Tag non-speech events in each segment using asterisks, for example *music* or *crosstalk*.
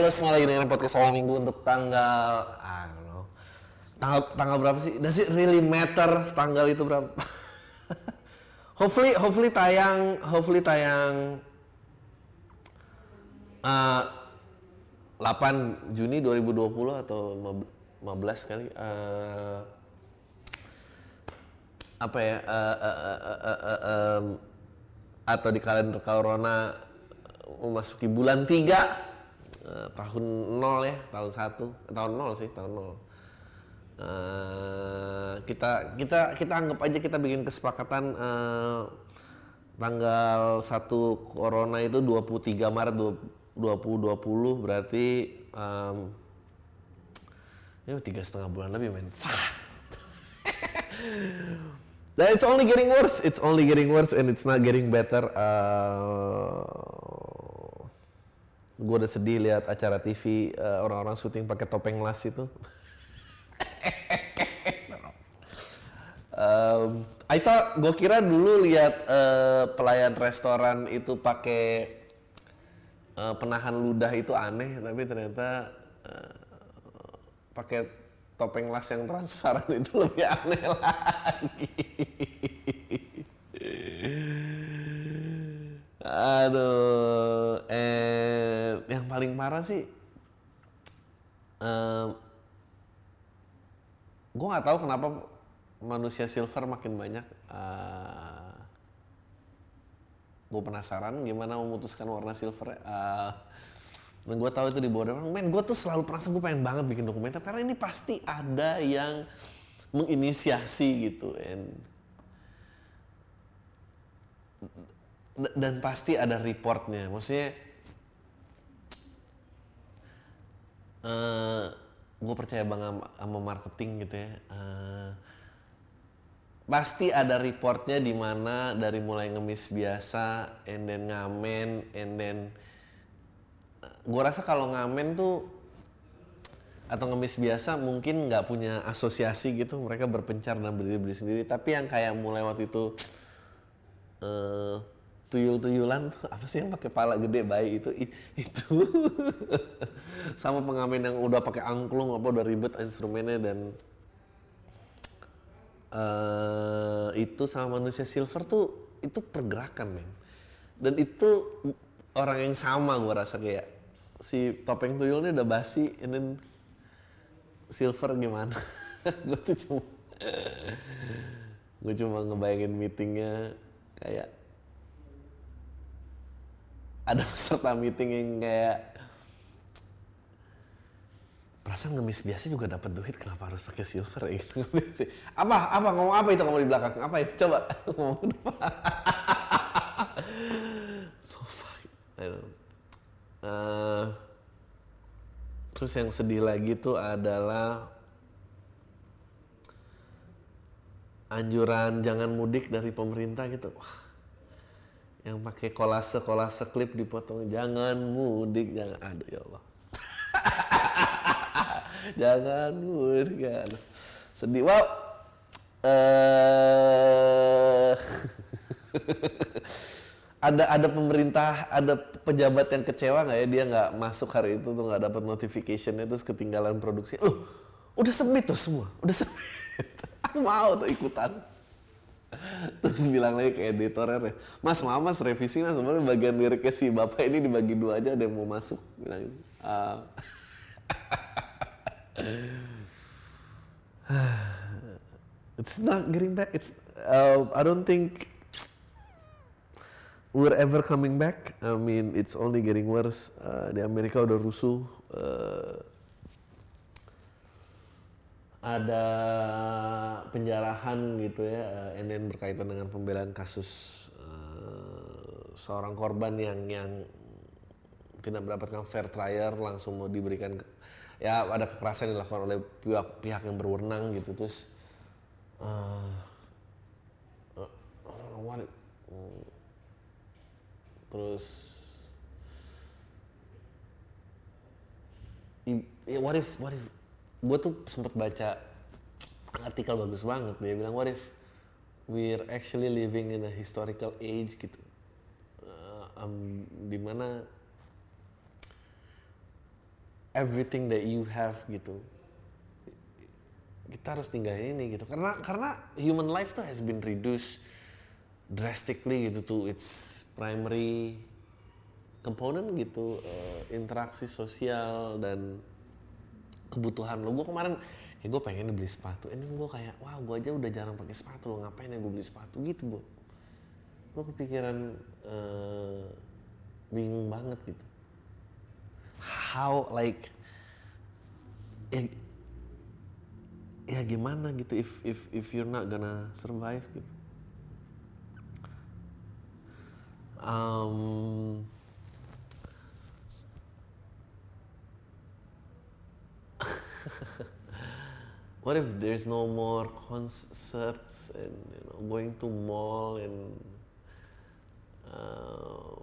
lo semua lagi dengerin podcast awal minggu untuk tanggal don't know. Tanggal tanggal berapa sih? Does it really matter tanggal itu berapa? *laughs* hopefully hopefully tayang hopefully tayang uh, 8 Juni 2020 atau 15 kali uh, apa ya uh, uh, uh, uh, uh, uh, um, atau di kalender corona memasuki bulan 3 uh, tahun 0 ya tahun 1 tahun 0 sih tahun 0 Uh, kita kita kita anggap aja kita bikin kesepakatan uh, tanggal 1 corona itu 23 Maret 2020 berarti um, ya tiga setengah bulan lebih men. Dan *laughs* it's only getting worse, it's only getting worse and it's not getting better. Uh, gue udah sedih lihat acara TV uh, orang-orang syuting pakai topeng las itu. um, I thought gue kira dulu lihat uh, pelayan restoran itu pakai uh, penahan ludah itu aneh, tapi ternyata uh, pakai topeng las yang transparan itu lebih aneh *laughs* lagi. Aduh, eh paling parah sih, um, gue nggak tahu kenapa manusia silver makin banyak. Uh, gue penasaran gimana memutuskan warna silver. Uh, dan gue tahu itu di bawah orang, men gue tuh selalu perasa gue pengen banget bikin dokumenter karena ini pasti ada yang menginisiasi gitu, and dan pasti ada reportnya, maksudnya uh, gue percaya banget sama marketing gitu ya. Uh, pasti ada reportnya di mana dari mulai ngemis biasa, and then ngamen, and then gue rasa kalau ngamen tuh atau ngemis biasa mungkin nggak punya asosiasi gitu mereka berpencar dan berdiri-berdiri sendiri tapi yang kayak mulai waktu itu uh, tuyul-tuyulan tuh apa sih yang pakai pala gede bayi itu? Itu. *laughs* Sama pengamen yang udah pakai angklung apa udah ribet instrumennya dan uh, itu sama manusia silver tuh itu pergerakan men. Dan itu orang yang sama gue rasa kayak si topeng tuyulnya udah basi and silver gimana? *laughs* Gue tuh cuma gue cuma ngebayangin meetingnya kayak ada peserta meeting yang kayak perasaan ngemis biasa juga dapat duit kenapa harus pakai silver? Ya *laughs* gitu. Apa apa ngomong apa itu ngomong di belakang? Apa ya coba *laughs* ngomong depan. *laughs* So fuck. Uh, terus yang sedih lagi tuh adalah anjuran jangan mudik dari pemerintah gitu. Wah, yang pakai kolase kolase klip dipotong. Jangan mudik jangan. Aduh ya Allah. *laughs* Jangan mudik aduh. sedih. Wow. Uh, *laughs* ada ada pemerintah ada pejabat yang kecewa nggak ya? Dia nggak masuk hari itu tuh nggak dapat notificationnya terus ketinggalan produksi. Loh udah submit tuh semua. Udah submit aku *laughs* mau tuh ikutan terus bilang lagi ke editornya mas maaf mas revisi mas sebenarnya bagian liriknya si bapak ini dibagi dua aja ada yang mau masuk bilang. Uh, *sighs* it's not getting back it's uh, I don't think we're ever coming back. I mean, it's only getting worse. Uh, di Amerika udah rusuh. Uh, ada penjarahan gitu ya, and then berkaitan dengan pembelaan kasus uh, seorang korban yang yang tidak mendapatkan fair trial langsung mau diberikan ya ada kekerasan dilakukan oleh pihak pihak yang berwenang gitu. Terus uh, uh, what, terus ya what if what if gue tuh sempat baca artikel bagus banget. Dia bilang what if we're actually living in a historical age? Gitu. Uh, um, di mana everything that you have gitu kita harus tinggalin ini gitu. Karena karena human life tuh has been reduced drastically gitu to its primary component gitu uh, interaksi sosial dan kebutuhan lo. Gue kemarin kayak gue pengen beli sepatu. Ini gue kayak wah gue aja udah jarang pakai sepatu lo ngapain ya gue beli sepatu? Gitu gue gue kepikiran uh, bingung banget gitu. How like ya, ya gimana gitu if if if you're not gonna survive gitu. Um, *laughs* what if there's no more concerts and you know going to mall and uh,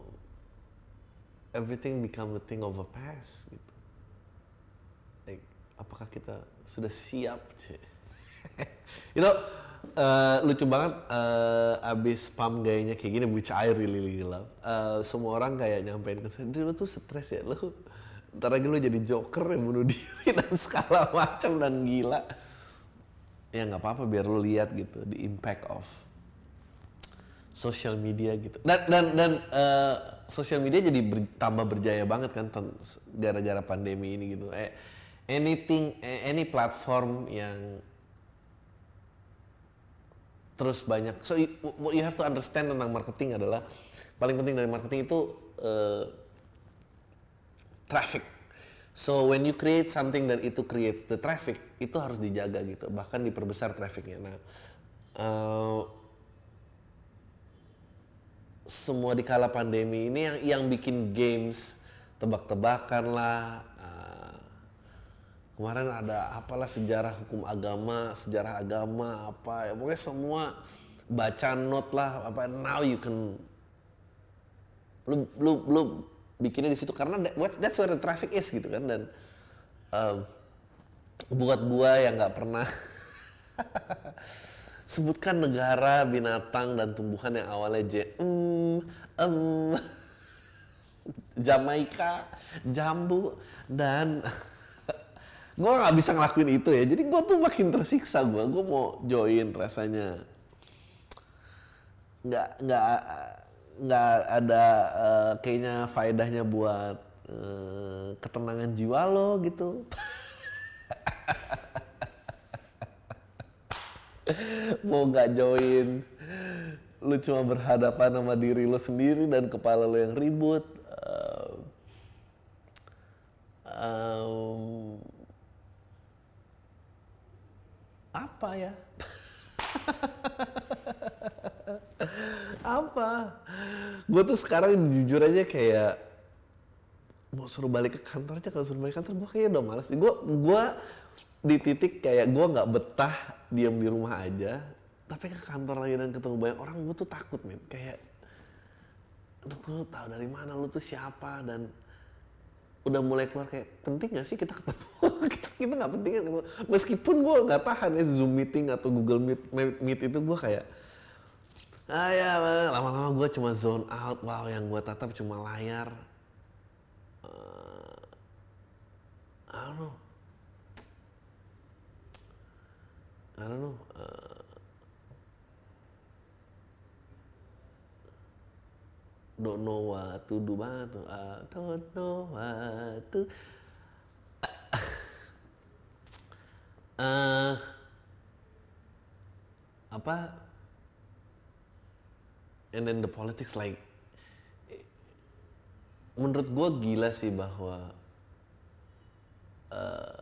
everything become the thing of a past gitu? Like apakah kita sudah siap sih *laughs* you know uh, lucu banget uh, abis pam gayanya kayak gini which I really really love uh, semua orang kayak nyampein ke saya lu tuh stres ya lu ntar lagi lu jadi joker yang bunuh diri dan segala macam dan gila. Ya nggak apa-apa biar lu lihat gitu the impact of social media gitu. Dan dan dan uh, social media jadi ber, tambah berjaya banget kan gara-gara pandemi ini gitu. Eh anything any platform yang terus banyak. So you, what you have to understand tentang marketing adalah paling penting dari marketing itu uh, traffic. So when you create something dan itu creates the traffic, itu harus dijaga gitu, bahkan diperbesar trafficnya. Nah, uh, semua di kala pandemi ini yang yang bikin games tebak-tebakan lah. Uh, kemarin ada apalah sejarah hukum agama, sejarah agama apa, ya pokoknya semua baca note lah apa. Now you can lu lu lu bikinnya di situ karena that, that's where the traffic is gitu kan. Dan um, buat gua yang nggak pernah *laughs* sebutkan negara binatang dan tumbuhan yang awalnya J um, um, *laughs* Jamaika jambu dan *laughs* gua nggak bisa ngelakuin itu ya. Jadi gua tuh makin tersiksa gua. Gua mau join rasanya. Nggak nggak nggak ada uh, kayaknya faedahnya buat uh, ketenangan jiwa lo gitu. *laughs* Mau nggak join, lu cuma berhadapan sama diri lo sendiri dan kepala lo yang ribut. Um, apa ya? *laughs* apa? Gue tuh sekarang jujur aja kayak mau suruh balik ke kantor aja. Kalau suruh balik kantor gue kayak udah males. Gue gue di titik kayak gue nggak betah diam di rumah aja. Tapi ke kantor lagi dan ketemu banyak orang gue tuh takut men. Kayak Aduh, gue tahu dari mana lu tuh siapa? Dan udah mulai keluar kayak penting gak sih kita ketemu? *laughs* Kita kita nggak penting kan meskipun gue nggak tahan ya zoom meeting atau google meet meet itu gue kayak ah ya lama-lama gue cuma zone out. Wow yang gue tatap cuma layar. Uh, I don't know. I don't know. Uh, don't know what to do banget tuh I don't know what to uh, apa and then the politics like menurut gue gila sih bahwa uh,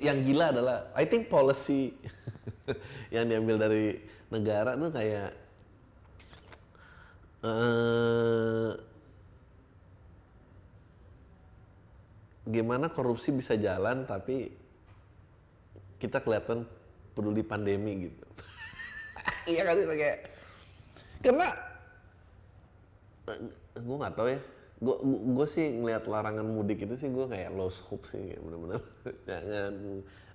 yang gila adalah I think policy *laughs* yang diambil dari negara tuh kayak uh, gimana korupsi bisa jalan tapi kita kelihatan peduli pandemi gitu. Iya kan sih kayak karena gue nggak tahu ya. Gue gue sih ngeliat larangan mudik itu sih gue kayak lost hope sih kayak bener-bener. *laughs* Jangan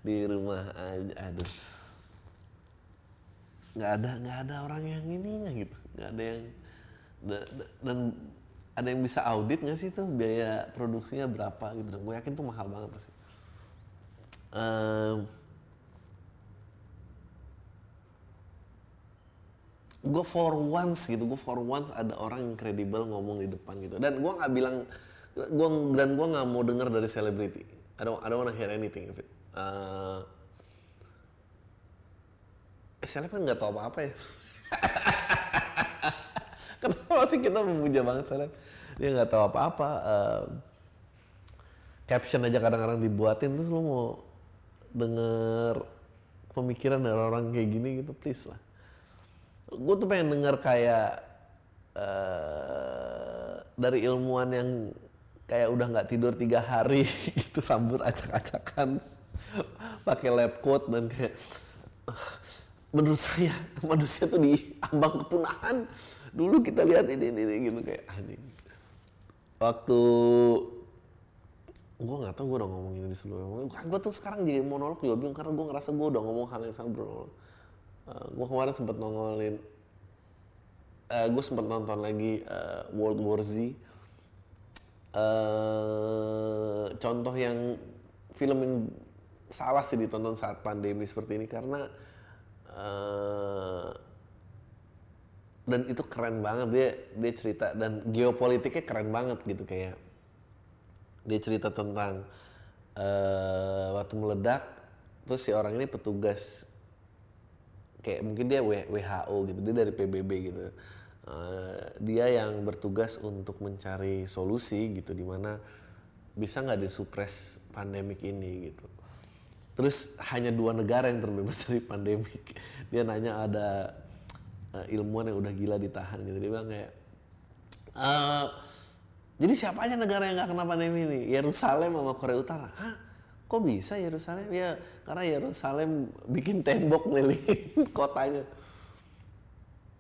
di rumah aja aduh. Nggak ada nggak ada orang yang ininya gitu. Nggak ada yang dan ada yang bisa audit nggak sih tuh biaya produksinya berapa gitu. Gue yakin tuh mahal banget pasti. Um, gue for once gitu gue for once ada orang yang kredibel ngomong di depan gitu. Dan gue nggak bilang gue dan gue nggak mau dengar dari selebriti. I don't I don't wanna hear anything uh, eh, seleb kan nggak tahu apa apa ya? *laughs* Kenapa sih kita memuja banget seleb? Dia nggak tahu apa apa uh, caption aja kadang-kadang dibuatin terus lu mau denger pemikiran dari orang kayak gini gitu please lah gue tuh pengen denger kayak uh, dari ilmuwan yang kayak udah nggak tidur tiga hari *laughs* gitu rambut acak-acakan pakai lab coat dan kayak menurut saya manusia tuh di ambang kepunahan. Dulu kita lihat ini ini, ini gitu kayak anjing waktu gue nggak tahu gue udah ngomong ini di sebelumnya gue tuh sekarang jadi monolog juga bingung karena gue ngerasa gue udah ngomong hal yang sama bro uh, eh, gue kemarin sempat nongolin uh, eh, gue sempat nonton lagi uh, World War Z. Uh, contoh yang film yang salah sih ditonton saat pandemi seperti ini karena uh, dan itu keren banget. Dia dia cerita dan geopolitiknya keren banget gitu kayak dia cerita tentang uh, waktu meledak terus si orang ini petugas kayak mungkin dia WHO gitu dia dari PBB gitu. Uh, dia yang bertugas untuk mencari solusi gitu di mana bisa nggak disupres pandemik ini gitu. Terus hanya dua negara yang terbebas dari pandemik. Dia nanya ada uh, ilmuwan yang udah gila ditahan gitu. Dia bilang kayak uh, jadi siapa aja negara yang nggak kena pandemi ini? Yerusalem sama Korea Utara? Hah kok bisa Yerusalem? Ya karena Yerusalem bikin tembok ngeliling *laughs* kotanya.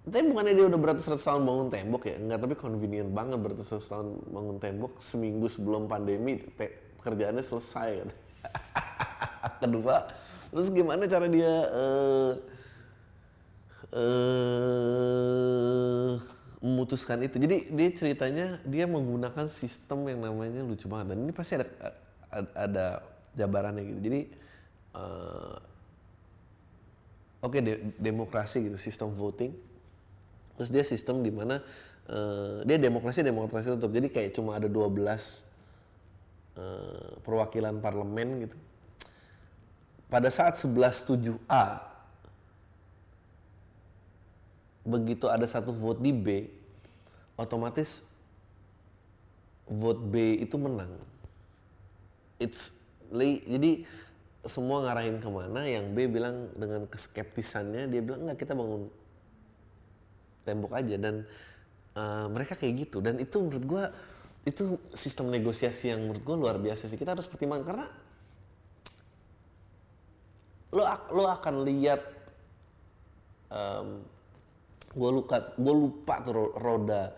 Tapi bukannya dia udah beratus-ratus tahun bangun tembok ya? Enggak tapi convenient banget beratus-ratus tahun bangun tembok seminggu sebelum pandemi kerjaannya selesai. Kan *laughs* kedua terus gimana cara dia uh, uh, memutuskan itu? Jadi dia ceritanya dia menggunakan sistem yang namanya lucu banget. Dan ini pasti ada ada jabarannya gitu. Jadi uh, oke okay, de demokrasi gitu, sistem voting. Terus dia sistem di mana uh, dia demokrasi demokrasi tutup. Jadi kayak cuma ada 12 uh, eh, perwakilan parlemen gitu. Pada saat 11.7A begitu ada satu vote di B, otomatis vote B itu menang. It's jadi semua ngarahin ke mana yang B bilang dengan keskeptisannya dia bilang nggak kita bangun tembok aja. Dan uh, mereka kayak gitu. Dan itu menurut gue itu sistem negosiasi yang menurut gue luar biasa sih. Kita harus pertimbangkan karena lo lo akan lihat um, gue lupa gue lupa tuh roda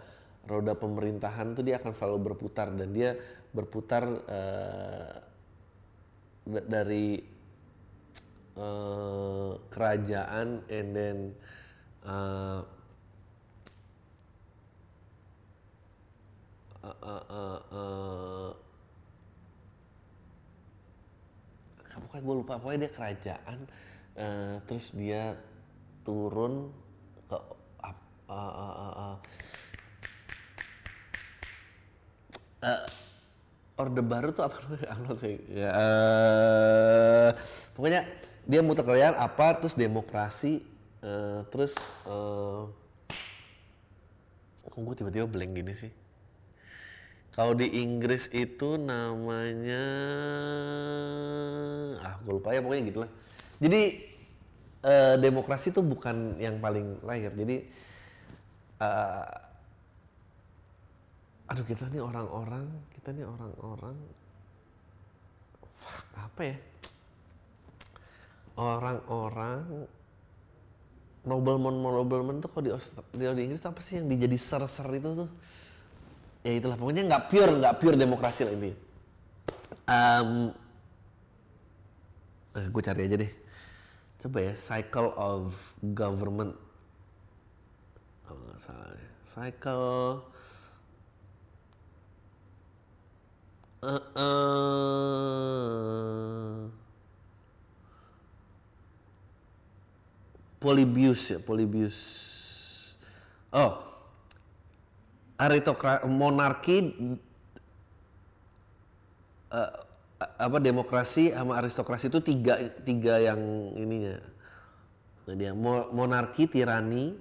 roda pemerintahan tuh dia akan selalu berputar. Dan dia berputar uh, dari uh, kerajaan and then uh, uh, uh, uh, uh, pokoknya gue lupa pokoknya dia kerajaan uh, terus dia turun ke uh, uh, uh, uh, uh, orde baru tuh apa? *laughs* Sih? Ya, uh, pokoknya dia muter kerjaan apa terus demokrasi uh, terus uh, kok gue tiba-tiba blank gini sih? Kalau di Inggris itu namanya ah gue lupa. Ya pokoknya gitulah. Jadi uh, demokrasi tuh bukan yang paling lahir. Jadi aduh kita nih orang-orang kita nih orang-orang. Fuck apa ya? Orang-orang nobleman nobleman tuh kalau di Australia di Inggris apa sih yang dijadi ser-ser itu tuh? Ya itulah pokoknya nggak pure nggak pure demokrasi lah ini um, eh, gue cari aja deh. Coba ya cycle of government. Oh, salah ya. cycle uh, Polybius ya, Polybius. Oh, aritokrasi monarki uh, apa demokrasi sama aristokrasi itu tiga tiga yang ininya. Nah dia monarki, tirani,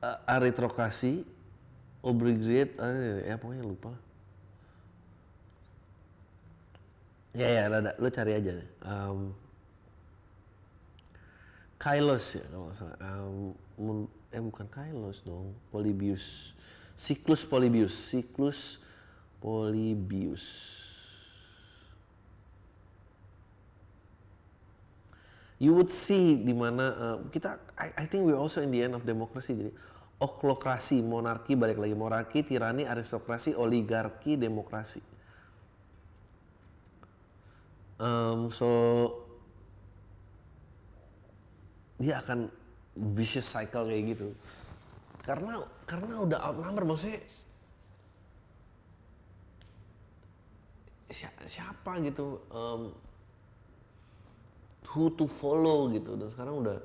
uh, aritokrasi, obligerate, uh, ya pokoknya lupa lah. Ya ya, ada, lu cari aja. Um, Kailos ya kalau nggak salah. Um, eh bukan Kailos dong, Polybius. Siklus Polybius, siklus Polybius. You would see di mana uh, kita, I, I think we also in the end of democracy. Jadi oklokrasi, monarki, balik lagi. Monarki, tirani, aristokrasi, oligarki, demokrasi. Um, so dia akan vicious cycle kayak gitu. Karena karena udah outnumber maksudnya siapa gitu um, who to follow gitu. Dan sekarang udah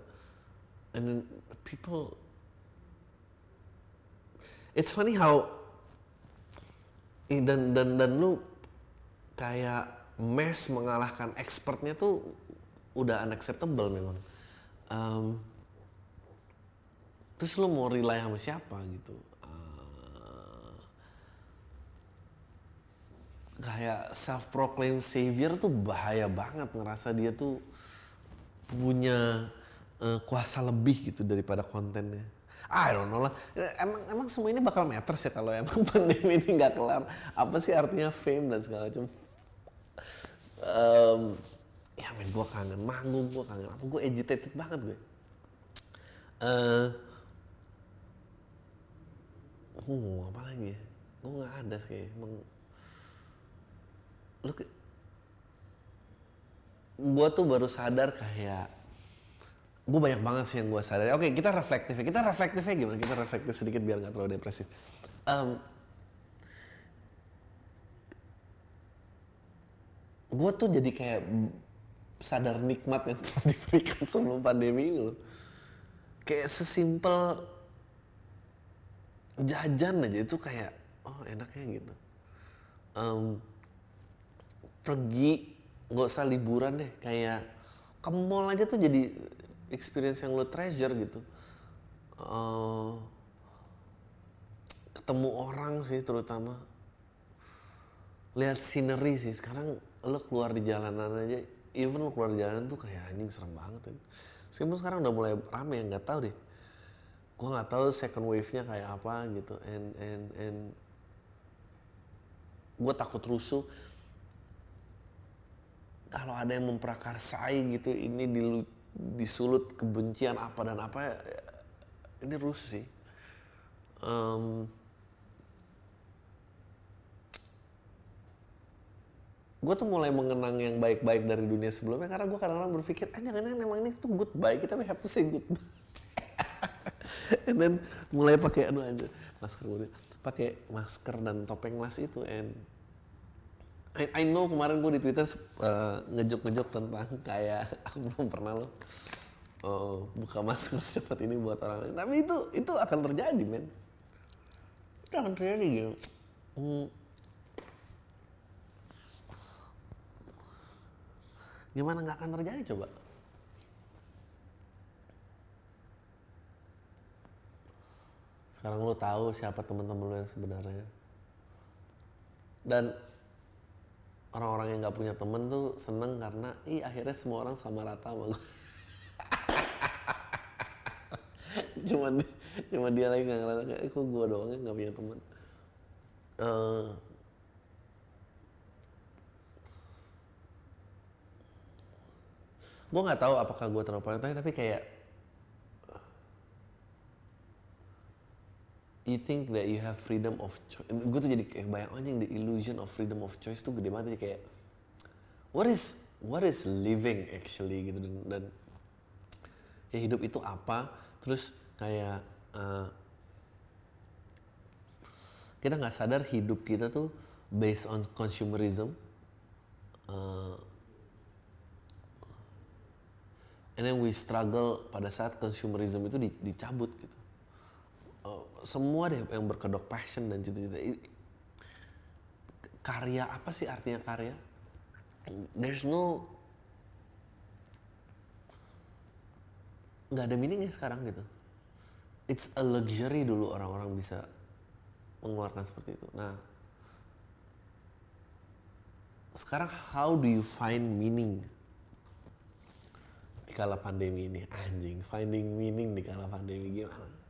and then people it's funny how dan dan dan lu kayak mes mengalahkan expertnya tuh udah unacceptable memang. Um, terus lo mau rely sama siapa gitu? Uh, kayak self proclaimed savior tuh bahaya banget ngerasa dia tuh punya uh, kuasa lebih gitu daripada kontennya I don't know lah. Emang emang semua ini bakal matters ya kalau emang *laughs* pandemi ini nggak kelar. Apa sih artinya fame dan segala macam? Um, ya men gue kangen manggung gue kangen apa gue agitated banget gue uh, mau apa lagi ya gue nggak ada sih emang lu ke, gue tuh baru sadar kayak gue banyak banget sih yang gue sadar oke kita reflektif kita reflektifnya gimana? Kita reflektif sedikit biar nggak terlalu depresif. Um, gue tuh jadi kayak sadar nikmat yang telah *laughs* diberikan sebelum pandemi ini loh. Kayak sesimpel jajan aja itu kayak oh enaknya gitu. Um, pergi nggak usah liburan deh. Kayak ke mall aja tuh jadi experience yang lo treasure gitu. Uh, ketemu orang sih terutama lihat scenery sih sekarang lo keluar di jalanan aja even lo keluar jalan tuh kayak anjing serem banget kan. Meskipun sekarang udah mulai rame ya nggak tahu deh. Gue nggak tahu second wave-nya kayak apa gitu. And and and gue takut rusuh. Kalau ada yang memprakarsai gitu, ini disulut kebencian apa dan apa, ini rusuh sih. Um, gue tuh mulai mengenang yang baik-baik dari dunia sebelumnya karena gue kadang-kadang berpikir ah jangan-jangan emang ini tuh goodbye kita we have to say goodbye *laughs* and then mulai pakai anu aja masker gue pakai masker dan topeng las itu and I, I know kemarin gue di Twitter uh, ngejok-ngejok tentang kayak *laughs* aku belum pernah lo oh, buka masker secepat ini buat orang lain tapi itu itu akan terjadi men itu akan terjadi gitu hmm Gimana nggak akan terjadi coba? Sekarang lo tahu siapa teman-teman lo yang sebenarnya. Dan orang-orang yang nggak punya temen tuh seneng karena ih akhirnya semua orang sama rata sama gue. *laughs* cuman cuma dia lagi nggak ngerasa kayak eh, kok gue doang yang nggak punya temen. Uh, gue nggak tahu apakah gue terlalu paranoid tapi kayak you think that you have freedom of choice? Gue tuh jadi kayak bayang anjing the illusion of freedom of choice tuh gede banget. Kayak what is what is living actually gitu? Dan, dan ya hidup itu apa? Terus kayak uh, kita nggak sadar hidup kita tuh based on consumerism. Uh, and then we struggle pada saat consumerism itu di- dicabut gitu Semua deh yang berkedok passion dan cita-cita. Karya apa sih artinya karya? There's no nggak ada meaningnya sekarang gitu. It's a luxury dulu orang-orang bisa mengeluarkan seperti itu. Nah sekarang how do you find meaning di kala pandemi ini? Anjing finding meaning di kala pandemi gimana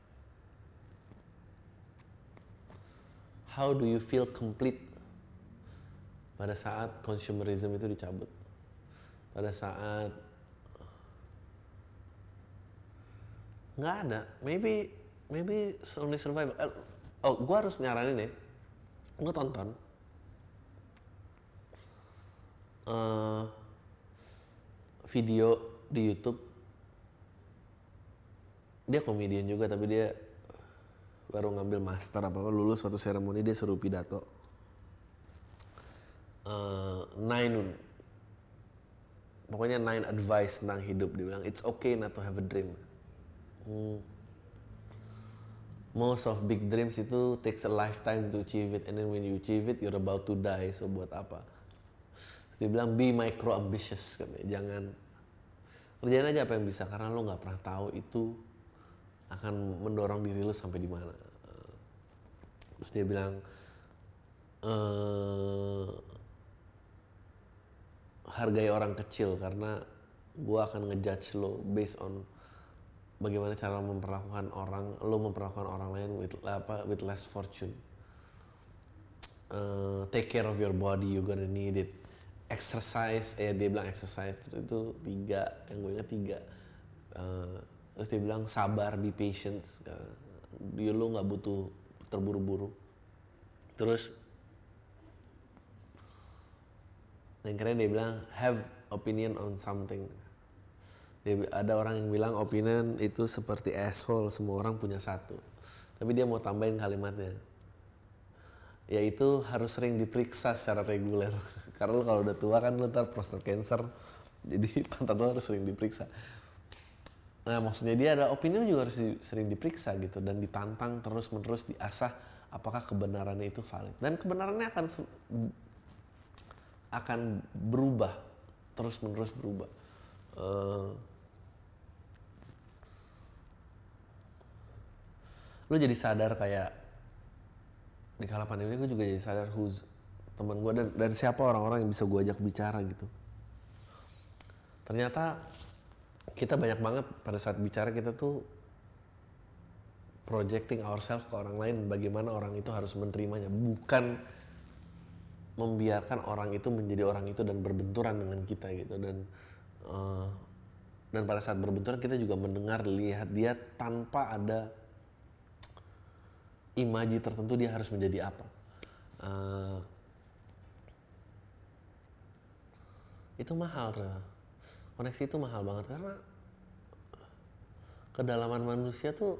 how do you feel complete? Pada saat consumerism itu dicabut. Pada saat nggak ada. Maybe maybe only survival Eh, oh gue harus nyaranin ya. Gue tonton. Eh, video di YouTube. Dia komedian juga tapi dia baru ngambil master apa apa lulus suatu seremoni dia suruh pidato. Eh, nine pokoknya nine advice tentang hidup. Dia bilang it's okay not to have a dream. Hmm. most of big dreams itu takes a lifetime to achieve it and then when you achieve it you're about to die. So buat apa? Terus dia bilang be micro ambitious katanya. Jangan. Kerjain aja apa yang bisa karena lo nggak pernah tahu itu akan mendorong diri lo sampai di mana. Terus dia bilang eh hargai orang kecil karena gua akan ngejudge lo based on bagaimana cara memperlakukan orang lo memperlakukan orang lain with apa with less fortune. Eh, take care of your body you gonna need it. Exercise eh dia bilang exercise itu, itu tiga yang gue ingat tiga. Eh, terus dia bilang sabar be patient. Dia lo nggak butuh terburu-buru. Terus yang keren dia bilang have opinion on something. Dia, ada orang yang bilang opinion itu seperti asshole semua orang punya satu. Tapi dia mau tambahin kalimatnya. Yaitu harus sering diperiksa secara reguler. *laughs* Karena lu kalau udah tua kan lu ntar prostat cancer. Jadi *laughs* pantat lu harus sering diperiksa nah maksudnya dia ada opini juga harus di- sering diperiksa gitu dan ditantang terus menerus diasah apakah kebenarannya itu valid. Dan kebenarannya akan akan berubah terus menerus berubah. Eh, lu jadi sadar kayak di kala pandemi gue juga jadi sadar who's teman gue dan, dan siapa orang-orang yang bisa gue ajak bicara gitu. Ternyata kita banyak banget pada saat bicara kita tuh projecting ourselves ke orang lain bagaimana orang itu harus menerimanya. Bukan membiarkan orang itu menjadi orang itu dan berbenturan dengan kita gitu. Dan eh, dan pada saat berbenturan kita juga mendengar lihat dia tanpa ada imaji tertentu dia harus menjadi apa. Eh, itu mahal ternyata koneksi itu mahal banget karena kedalaman manusia tuh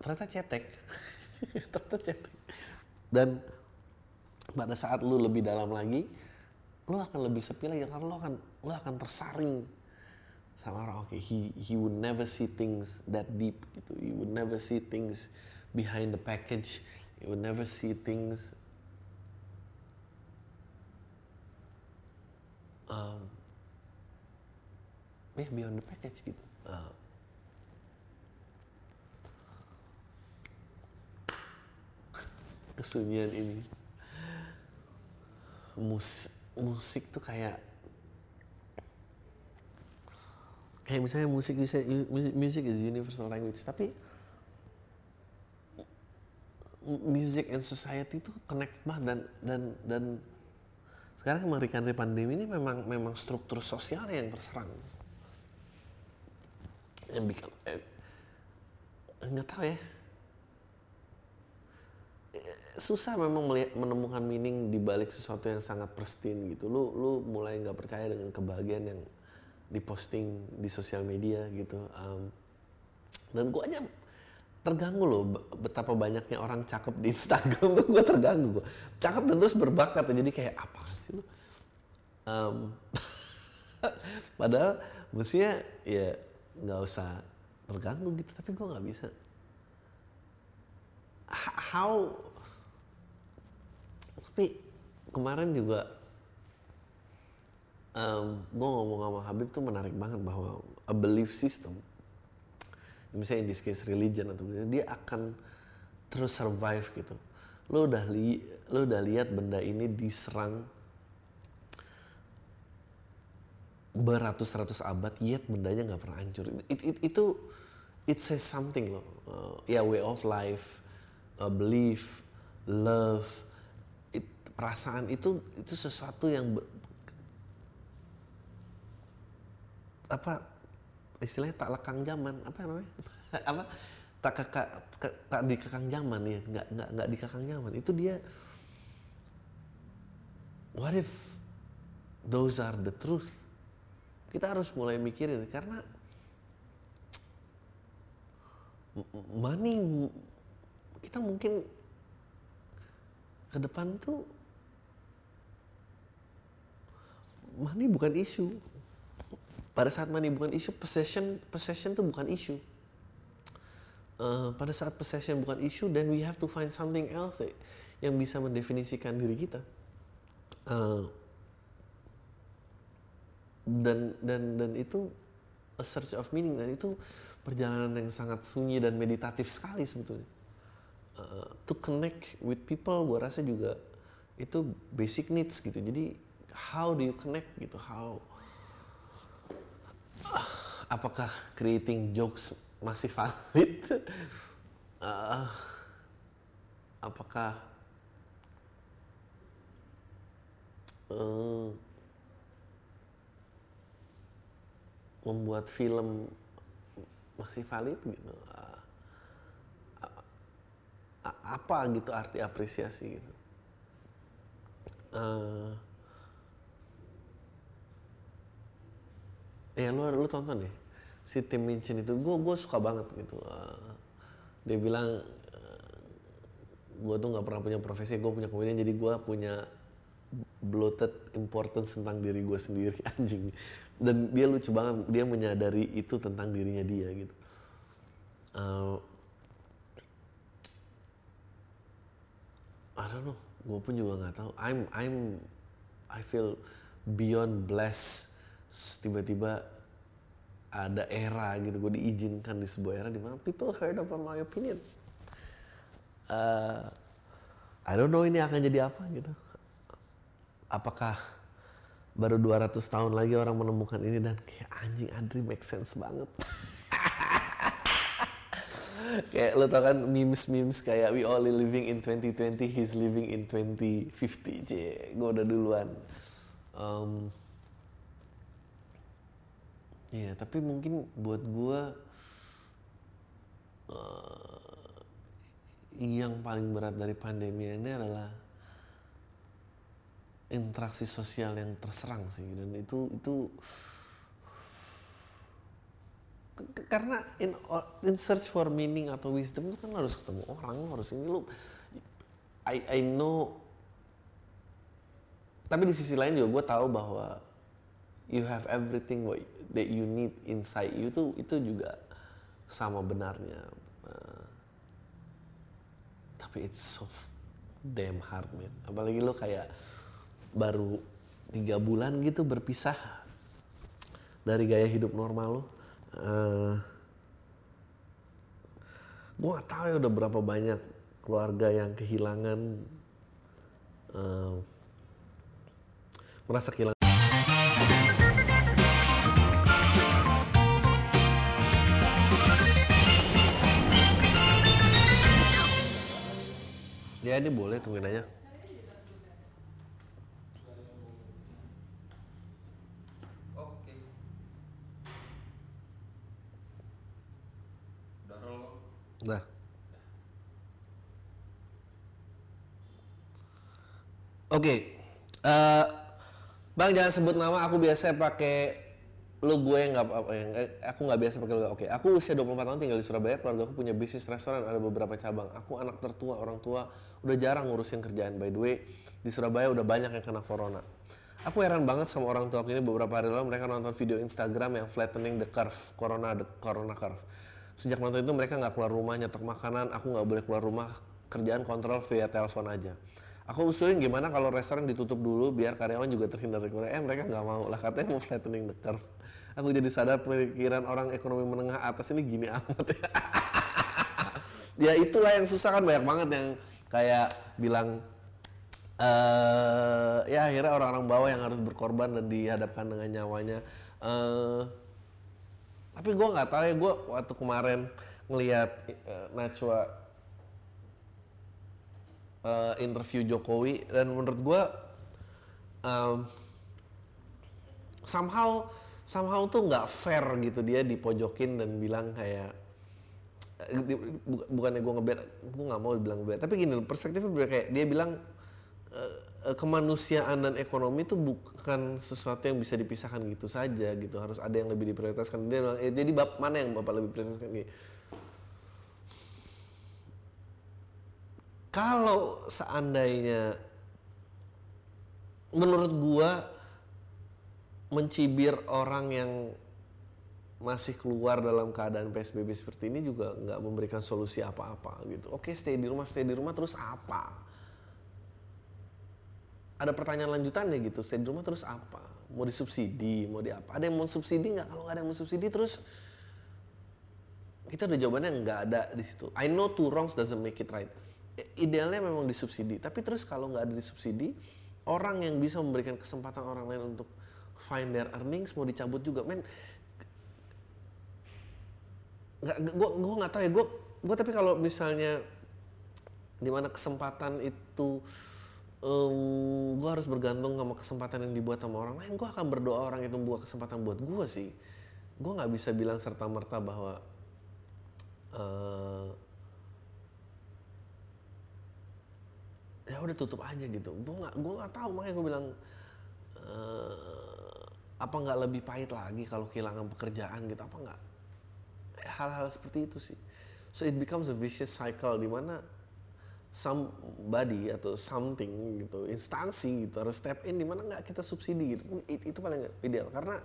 ternyata cetek. *laughs* Ternyata cetek. Dan pada saat lu lebih dalam lagi lu akan lebih sepi lagi karena lu akan lu akan tersaring sama orang. Oke he he would never see things that deep gitu. He would never see things behind the package. He would never see things um, yeah, beyond the package gitu. Uh, kesunyian ini. Mus musik tuh kayak kayak misalnya musik bisa music, music is universal language tapi music and society itu connect banget dan dan dan sekarang mengerikan dari pandemi ini memang memang struktur sosialnya yang terserang. Yang bikin eh, nggak tahu ya. Eh, susah memang melihat, menemukan meaning di balik sesuatu yang sangat pristine gitu. Lu lu mulai nggak percaya dengan kebahagiaan yang diposting di sosial media gitu. Um, dan gua aja terganggu loh. Betapa banyaknya orang cakep di Instagram tuh gue terganggu cakep dan terus berbakat jadi kayak apa sih lo um, *laughs* padahal mestinya ya nggak usah terganggu gitu. Tapi gue nggak bisa. How? Tapi kemarin juga um, gue ngomong sama Habib tuh menarik banget bahwa a belief system misalnya in this case religion atau dia akan terus survive gitu. Lo udah li lo udah lihat benda ini diserang beratus-ratus abad yet bendanya nggak pernah hancur. It, it, itu it says something loh. Uh, ya yeah, way of life uh, belief love it, perasaan itu itu sesuatu yang apa istilahnya tak lekang zaman apa namanya? *laughs* Apa? Tak kakak tak dikekang zaman ya. Nggak nggak nggak dikekang zaman. Itu dia what if those are the truth? Kita harus mulai mikirin karena money kita mungkin ke depan tuh money bukan isu pada saat money bukan isu possession possession itu bukan isu. Uh, pada saat possession bukan isu then we have to find something else eh, yang bisa mendefinisikan diri kita. Uh, dan dan dan itu a search of meaning dan itu perjalanan yang sangat sunyi dan meditatif sekali sebetulnya. Uh, to connect with people gue rasa juga itu basic needs gitu. Jadi how do you connect gitu? How apakah creating jokes masih valid? uh, *laughs* apakah uh, membuat film masih valid gitu? Uh, apa gitu arti apresiasi gitu? Uh, ya lu lu tonton deh. Si Tim Minchin itu gue gue suka banget gitu. Uh, dia bilang eh, gue tuh nggak pernah punya profesi gue punya komedian jadi gue punya bloated importance tentang diri gue sendiri *laughs* anjing. Dan dia lucu banget dia menyadari itu tentang dirinya dia gitu. Uh, I don't know gue pun juga nggak tahu. I'm I'm I feel beyond blessed tiba-tiba ada era gitu gue diizinkan di sebuah era di mana people heard about my opinion. Uh, I don't know ini akan jadi apa gitu. Apakah baru 200 tahun lagi orang menemukan ini dan kayak anjing Andri make sense banget. *laughs* Kayak lo tau kan memes-memes kayak we all living in 2020 he's living in 2050 c gue udah duluan. Um, Iya, tapi mungkin buat gue uh, yang paling berat dari pandemi ini adalah interaksi sosial yang terserang sih. Dan itu itu karena in in search for meaning atau wisdom itu kan harus ketemu orang harus ini. Lu I I know tapi di sisi lain juga gue tahu bahwa you have everything what that you need inside you tuh itu juga sama benarnya. Uh, tapi it's so damn hard man. Apalagi lo kayak baru tiga bulan gitu berpisah dari gaya hidup normal lo. Uh, gue gak tahu ya udah berapa banyak keluarga yang kehilangan uh, merasa kehilangan Ya ini boleh tungguin aja. Oke. Udah. Okay. Uh, bang jangan sebut nama aku biasa pakai lu gue yang aku nggak biasa pakai logat. Oke, aku usia 24 tahun tinggal di Surabaya, keluarga aku punya bisnis restoran, ada beberapa cabang. Aku anak tertua, orang tua udah jarang ngurusin kerjaan. By the way, di Surabaya udah banyak yang kena corona. Aku heran banget sama orang tua ini beberapa hari lalu mereka nonton video Instagram yang flattening the curve, corona the corona curve. Sejak nonton itu mereka nggak keluar rumah nyetok makanan, aku nggak boleh keluar rumah, kerjaan kontrol via telepon aja. Aku usulin gimana kalau restoran ditutup dulu biar karyawan juga terhindar dari corona. Eh mereka nggak mau lah katanya mau flattening the curve. Aku jadi sadar pemikiran orang ekonomi menengah atas ini gini amat ya. *laughs* ya itulah yang susah kan banyak banget yang kayak bilang eh ya akhirnya orang-orang bawah yang harus berkorban dan dihadapkan dengan nyawanya. eh tapi gue nggak tahu ya gue waktu kemarin ngelihat eh, Najwa eh, interview Jokowi dan menurut gue em, somehow somehow tuh nggak fair gitu dia dipojokin dan bilang kayak eh, bukannya gue ngebet gue nggak mau bilang ngebet tapi gini perspektifnya kayak dia bilang eh, kemanusiaan dan ekonomi itu bukan sesuatu yang bisa dipisahkan gitu saja gitu harus ada yang lebih diprioritaskan dia bilang eh, jadi bab mana yang bapak lebih prioritaskan Gini. Kalau seandainya menurut gua mencibir orang yang masih keluar dalam keadaan PSBB seperti ini juga nggak memberikan solusi apa-apa gitu. Oke, stay di rumah, stay di rumah terus apa? Ada pertanyaan lanjutannya gitu, stay di rumah terus apa? Mau disubsidi, mau di apa? Ada yang mau subsidi nggak? Kalau nggak ada yang mau subsidi terus kita udah jawabannya nggak ada di situ. I know two wrongs doesn't make it right. Idealnya memang disubsidi, tapi terus kalau nggak ada disubsidi, orang yang bisa memberikan kesempatan orang lain untuk find their earnings mau dicabut juga, men. Nggak, gua nggak tahu ya, gua gua tapi kalau misalnya di mana kesempatan itu em, gua harus bergantung sama kesempatan yang dibuat sama orang lain, gua akan berdoa orang itu membuat kesempatan buat gua sih. Gua nggak bisa bilang serta merta bahwa eh, ya udah tutup aja gitu. Gue nggak gue nggak tahu. Makanya gue bilang eh, apa nggak lebih pahit lagi kalau kehilangan pekerjaan gitu? Apa nggak? Hal-hal seperti itu sih. So it becomes a vicious cycle di mana somebody atau something gitu instansi gitu harus step in di mana nggak kita subsidi gitu. It- itu paling ideal. Karena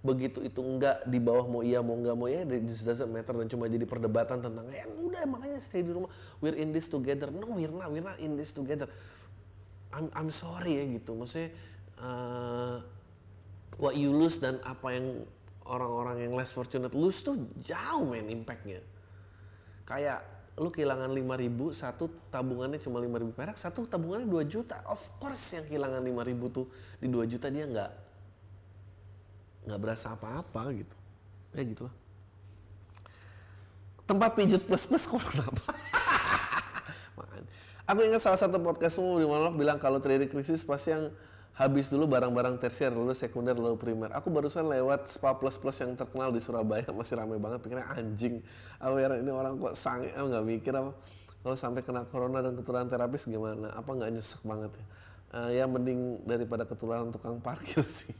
begitu itu enggak di bawah mau iya mau enggak mau ya it just doesn't matter dan cuma jadi perdebatan tentang ya udah makanya stay di rumah. We're in this together. No we're not we're not in this together. I'm I'm sorry ya gitu. Maksudnya eh, what you lose dan apa yang orang-orang yang less fortunate lose tuh jauh men impactnya. Kayak lu kehilangan 5000 satu tabungannya cuma 5000 perak satu tabungannya 2 juta. Of course yang kehilangan 5000 tuh di 2 juta dia nggak nggak berasa apa-apa gitu. Ya gitulah. Tempat pijat plus plus kok *laughs* Makanya. aku ingat salah satu podcastmu di mana lo bilang kalau terjadi krisis pasti yang habis dulu barang-barang tersier lalu sekunder lalu primer. Aku barusan lewat spa plus plus yang terkenal di Surabaya *laughs* masih ramai banget pikirnya anjing. Aku heran ini orang kok sange nggak mikir apa. Kalau sampai kena corona dan ketularan terapis gimana? Apa nggak nyesek banget ya? Eh, ya mending daripada ketularan tukang parkir *laughs* sih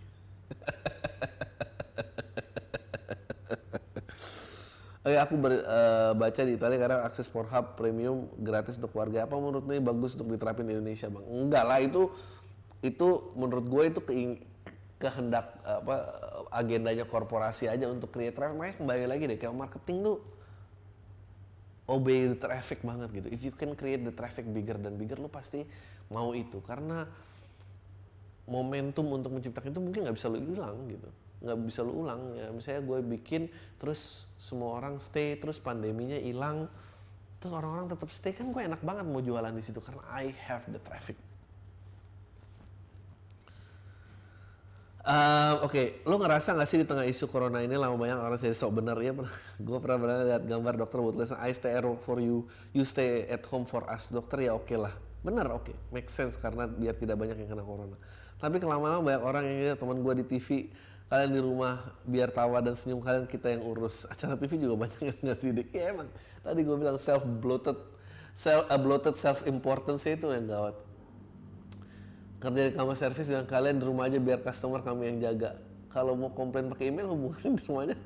Oke, aku ber- eh, baca di Italia karena akses Pornhub premium gratis untuk warga. Apa menurut nih bagus untuk diterapin di Indonesia, Bang? Enggak lah, itu itu menurut gue itu keing- kehendak apa agendanya korporasi aja untuk create traffic. Makanya kembali lagi deh, kayak marketing tuh obey the traffic banget gitu. If you can create the traffic bigger dan bigger, lu pasti mau itu karena momentum untuk menciptakan itu mungkin nggak bisa lu hilang gitu nggak bisa lu ulang ya misalnya gue bikin terus semua orang stay terus pandeminya hilang terus orang-orang tetap stay kan gue enak banget mau jualan di situ karena I have the traffic Eh, Oke, lo ngerasa nggak sih di tengah isu corona ini lama banyak orang jadi sok bener ya? Gue pernah *laughs* pernah lihat gambar dokter buat tulisan I stay at home for you, you stay at home for us. Dokter ya oke lah, bener oke, make sense karena biar tidak banyak yang kena corona. Tapi kelamaan banyak orang yang teman gue di TV, kalian di rumah biar tawa dan senyum kalian kita yang urus. Acara TV juga banyak yang ngerti deh. Ya emang, tadi gue bilang self bloated, self uh, bloated self importance itu yang gawat. Kerja di kamar servis dengan kalian di rumah aja biar customer kami yang jaga. Kalau mau komplain pakai email hubungin di rumahnya.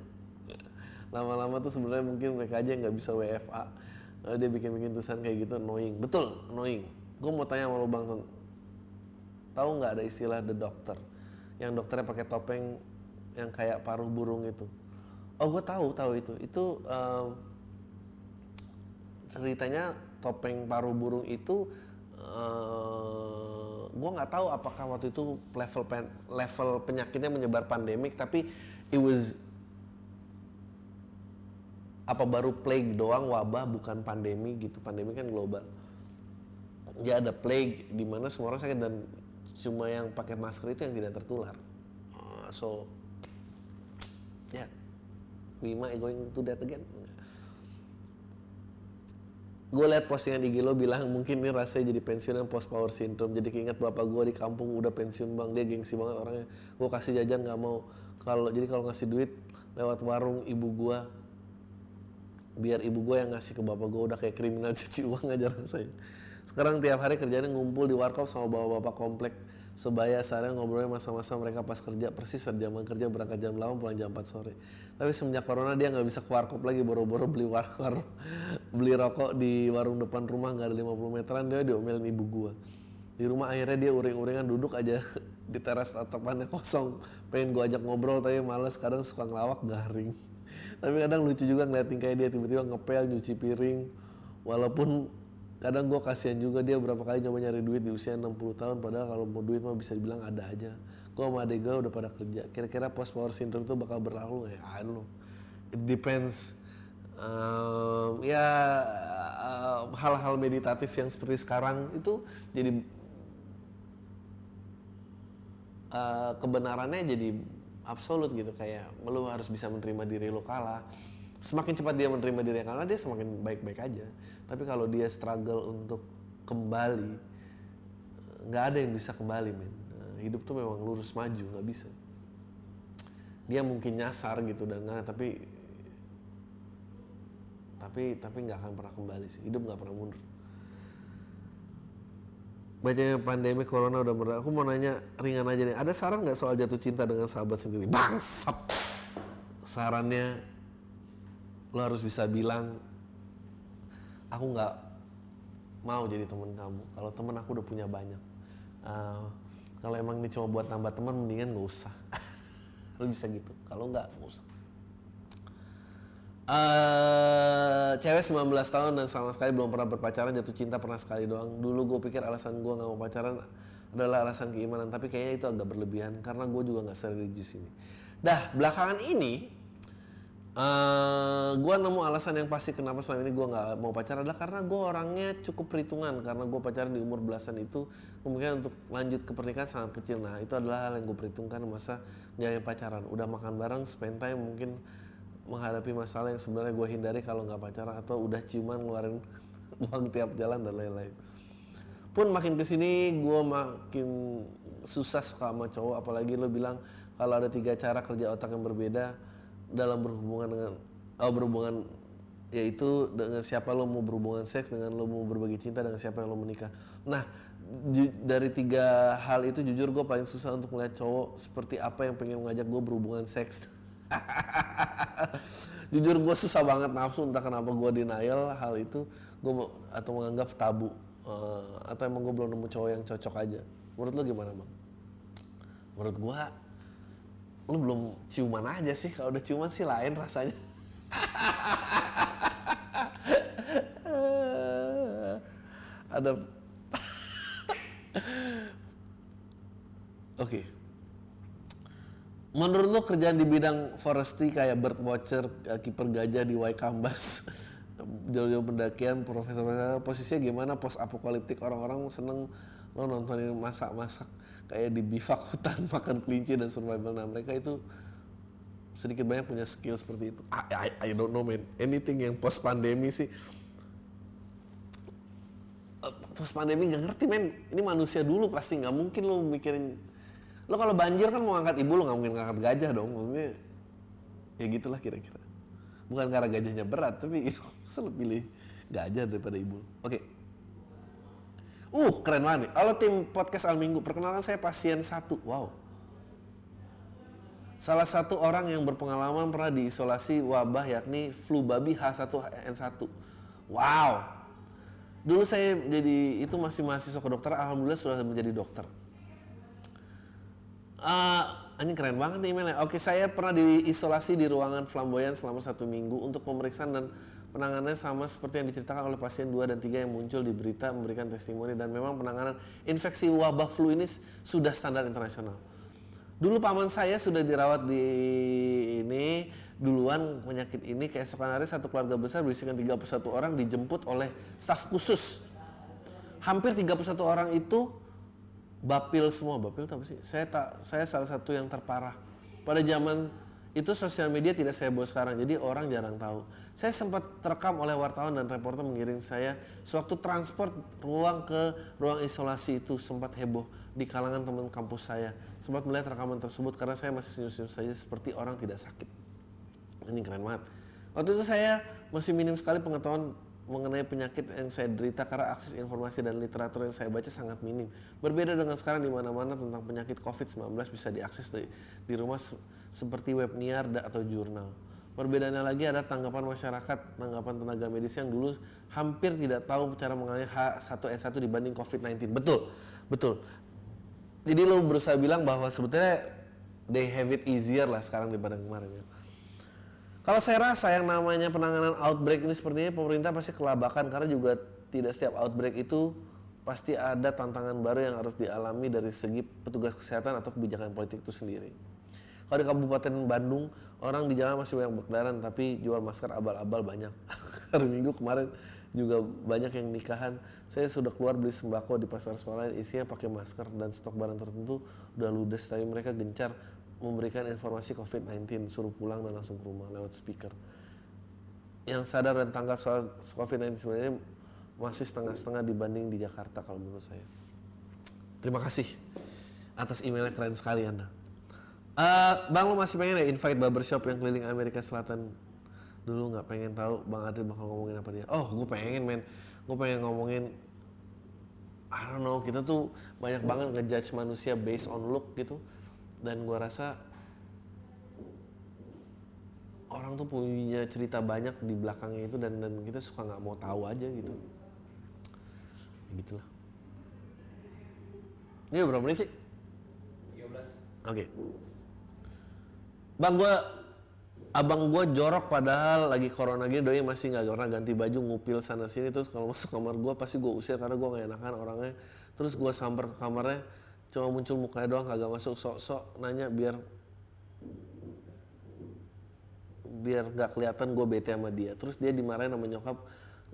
Lama-lama tuh sebenarnya mungkin mereka aja nggak bisa WFA Lalu dia bikin-bikin tulisan kayak gitu annoying. Betul annoying. Gue mau tanya sama lo bang tahu nggak ada istilah the doctor? Yang dokternya pakai topeng yang kayak paruh burung itu. Oh gue tahu tahu itu. Itu em, ceritanya topeng paruh burung itu eh gue nggak tahu apakah waktu itu level pen- level penyakitnya menyebar pandemik tapi it was apa baru plague doang wabah bukan pandemi gitu. Pandemi kan global. Ya ada plague di mana semua orang sakit dan cuma yang pakai masker itu yang tidak tertular. Uh, so ya we might going to that again. Gue liat postingan IG lo bilang mungkin ini rasanya jadi pensiun yang post power syndrome. Jadi keinget bapak gue di kampung udah pensiun bang. Dia gengsi banget orangnya. Gue kasih jajan nggak mau. Kalau jadi kalau ngasih duit lewat warung ibu gue biar ibu gue yang ngasih ke bapak gue udah kayak kriminal *laughs* cuci uang aja rasanya. Sekarang tiap hari kerjanya ngumpul di warkop sama bapak-bapak komplek sebaya seharian ngobrolnya masa-masa mereka pas kerja persis zaman kerja berangkat jam 8 pulang jam 4 sore. Tapi semenjak corona dia nggak bisa ke warkop lagi boro-boro beli war war- beli rokok di warung depan rumah nggak ada 50 meteran dia diomelin ibu gua. Di rumah akhirnya dia uring-uringan duduk aja *laughs* di teras tatapannya kosong. Pengen gua ajak ngobrol tapi males. Kadang suka ngelawak garing. *laughs* Tapi kadang lucu juga ngeliat tingkahnya dia tiba-tiba ngepel nyuci piring. Walaupun kadang gue kasihan juga dia berapa kali nyoba nyari duit di usia 60 tahun padahal kalau mau duit mah bisa dibilang ada aja. Gue sama adik gue udah pada kerja. Kira-kira post power syndrome itu bakal berlalu nggak ya? I don't know it depends. Um, ya um, hal-hal meditatif yang seperti sekarang itu jadi uh, kebenarannya jadi absolut gitu. Kayak lo harus bisa menerima diri lo kalah. Semakin cepat dia menerima diri kalah dia semakin baik-baik aja tapi kalau dia struggle untuk kembali nggak ada yang bisa kembali men Nah, hidup tuh memang lurus maju nggak bisa dia mungkin nyasar gitu dan nah, tapi tapi tapi nggak akan pernah kembali sih hidup nggak pernah mundur bacanya pandemi corona udah meredah. Aku mau nanya ringan aja nih. Ada saran nggak soal jatuh cinta dengan sahabat sendiri? Bangsat. Sarannya lo harus bisa bilang, aku nggak mau jadi temen kamu. Kalau temen aku udah punya banyak. Eh, kalau emang ini cuma buat nambah teman, mendingan nggak usah. *laughs* lo bisa gitu. Kalau nggak, nggak usah. eh cewek 19 tahun dan sama sekali belum pernah berpacaran jatuh cinta pernah sekali doang dulu gue pikir alasan gue nggak mau pacaran adalah alasan keimanan tapi kayaknya itu agak berlebihan karena gue juga nggak serius ini dah belakangan ini eh gue nemu alasan yang pasti kenapa selama ini gue nggak mau pacaran adalah karena gue orangnya cukup perhitungan. Karena gue pacaran di umur belasan itu kemungkinan untuk lanjut ke pernikahan sangat kecil. Nah itu adalah hal yang gue perhitungkan masa menjalani pacaran. Udah makan bareng spend time mungkin menghadapi masalah yang sebenarnya gue hindari kalau nggak pacaran atau udah ciuman ngeluarin *laughs* uang tiap jalan dan lain-lain. Pun makin ke sini gue makin susah suka sama cowok. Apalagi lo bilang kalau ada tiga cara kerja otak yang berbeda dalam berhubungan dengan oh berhubungan yaitu dengan siapa lo mau berhubungan seks dengan lo mau berbagi cinta dengan siapa yang lo menikah. Nah dari tiga hal itu jujur gue paling susah untuk melihat cowok seperti apa yang pengen mengajak gue berhubungan seks. *laughs* jujur gue susah banget nafsu entah kenapa gue denial hal itu gue atau menganggap tabu Eh, atau emang gue belum nemu cowok yang cocok aja menurut lo gimana bang menurut gue lu belum ciuman aja sih. Kalau udah ciuman sih lain rasanya. *laughs* Ada oke. Menurut lo kerjaan di bidang forestry kayak bird watcher kiper gajah di Waikambas *laughs* jauh-jauh pendakian profesor posisinya gimana? Post apokaliptik orang-orang seneng lo nontonin masak-masak kayak di bivak *laughs* hutan makan kelinci dan survival nah mereka itu sedikit banyak punya skill seperti itu. I, I, I don't know man. Anything yang post pandemi sih. Post pandemi nggak ngerti men. Ini manusia dulu pasti nggak mungkin lo mikirin. Lo kalau banjir kan mau angkat ibu lo nggak mungkin ngangkat gajah dong. Maksudnya ya gitulah kira-kira. Bukan karena gajahnya berat tapi *laughs* itu selalu pilih gajah daripada ibu oke uh keren banget nih halo tim podcast al minggu perkenalkan saya pasien satu wow Salah satu orang yang berpengalaman pernah diisolasi wabah yakni flu babi H1N1. Wow. Dulu saya jadi itu masih mahasiswa kedokteran, alhamdulillah sudah menjadi dokter. Ah, ini keren banget nih emailnya. Oke, saya pernah diisolasi di ruangan flamboyan selama satu minggu untuk pemeriksaan dan penanganannya sama seperti yang diceritakan oleh pasien 2 dan 3 yang muncul di berita memberikan testimoni dan memang penanganan infeksi wabah flu ini sudah standar internasional. Dulu paman saya sudah dirawat di ini duluan penyakit ini keesokan hari satu keluarga besar berisikan 31 orang dijemput oleh staf khusus. Hampir 31 orang itu bapil semua bapil itu apa sih saya tak saya salah satu yang terparah pada zaman itu sosial media tidak saya bawa sekarang jadi orang jarang tahu. Saya sempat terekam oleh wartawan dan reporter mengiring saya sewaktu transport ruang ke ruang isolasi itu sempat heboh di kalangan teman kampus saya. Sempat melihat rekaman tersebut karena saya masih senyum-senyum saja seperti orang tidak sakit. Ini keren banget. Waktu itu saya masih minim sekali pengetahuan mengenai penyakit yang saya derita karena akses informasi dan literatur yang saya baca sangat minim. Berbeda dengan sekarang di mana-mana tentang penyakit COVID-19 bisa diakses di, rumah seperti web niar atau jurnal. Perbedaannya lagi ada tanggapan masyarakat, tanggapan tenaga medis yang dulu hampir tidak tahu cara mengenai H1N1 dibanding COVID-19. Betul, betul. Jadi lo berusaha bilang bahwa sebetulnya they have it easier lah sekarang daripada kemarin ya. Kalau saya rasa yang namanya penanganan outbreak ini sepertinya pemerintah pasti kelabakan karena juga tidak setiap outbreak itu pasti ada tantangan baru yang harus dialami dari segi petugas kesehatan atau kebijakan politik itu sendiri. Kalau di Kabupaten Bandung, orang di jalan masih banyak berkeliaran tapi jual masker abal-abal banyak. *laughs* Hari Minggu kemarin juga banyak yang nikahan. Saya sudah keluar beli sembako di pasar sekolah isinya pakai masker dan stok barang tertentu udah ludes tapi mereka gencar memberikan informasi COVID-19 suruh pulang dan langsung ke rumah lewat speaker. Yang sadar dan tanggap soal COVID-19 sebenarnya masih setengah-setengah dibanding di Jakarta kalau menurut saya. Terima kasih atas emailnya keren sekali Anda. Uh, bang lo masih pengen ya invite barbershop yang keliling Amerika Selatan? Dulu nggak pengen tahu Bang Adri bakal ngomongin apa dia. Oh, gue pengen men, gue pengen ngomongin I don't know, kita tuh banyak banget ngejudge manusia based on look gitu. Dan gue rasa orang tuh punya cerita banyak di belakangnya itu dan dan kita suka nggak mau tahu aja gitu. Ya gitulah. Ini berapa menit sih? 13 oke. okay. Bang gue abang gue jorok padahal lagi corona gini doi masih nggak pernah ganti baju ngupil sana sini terus kalau masuk kamar gue pasti gue usir karena gue nggak enakan orangnya. Terus gue samper ke kamarnya cuma muncul mukanya doang kagak masuk sok-sok nanya biar biar gak kelihatan gue bete sama dia. Terus dia dimarahin sama nyokap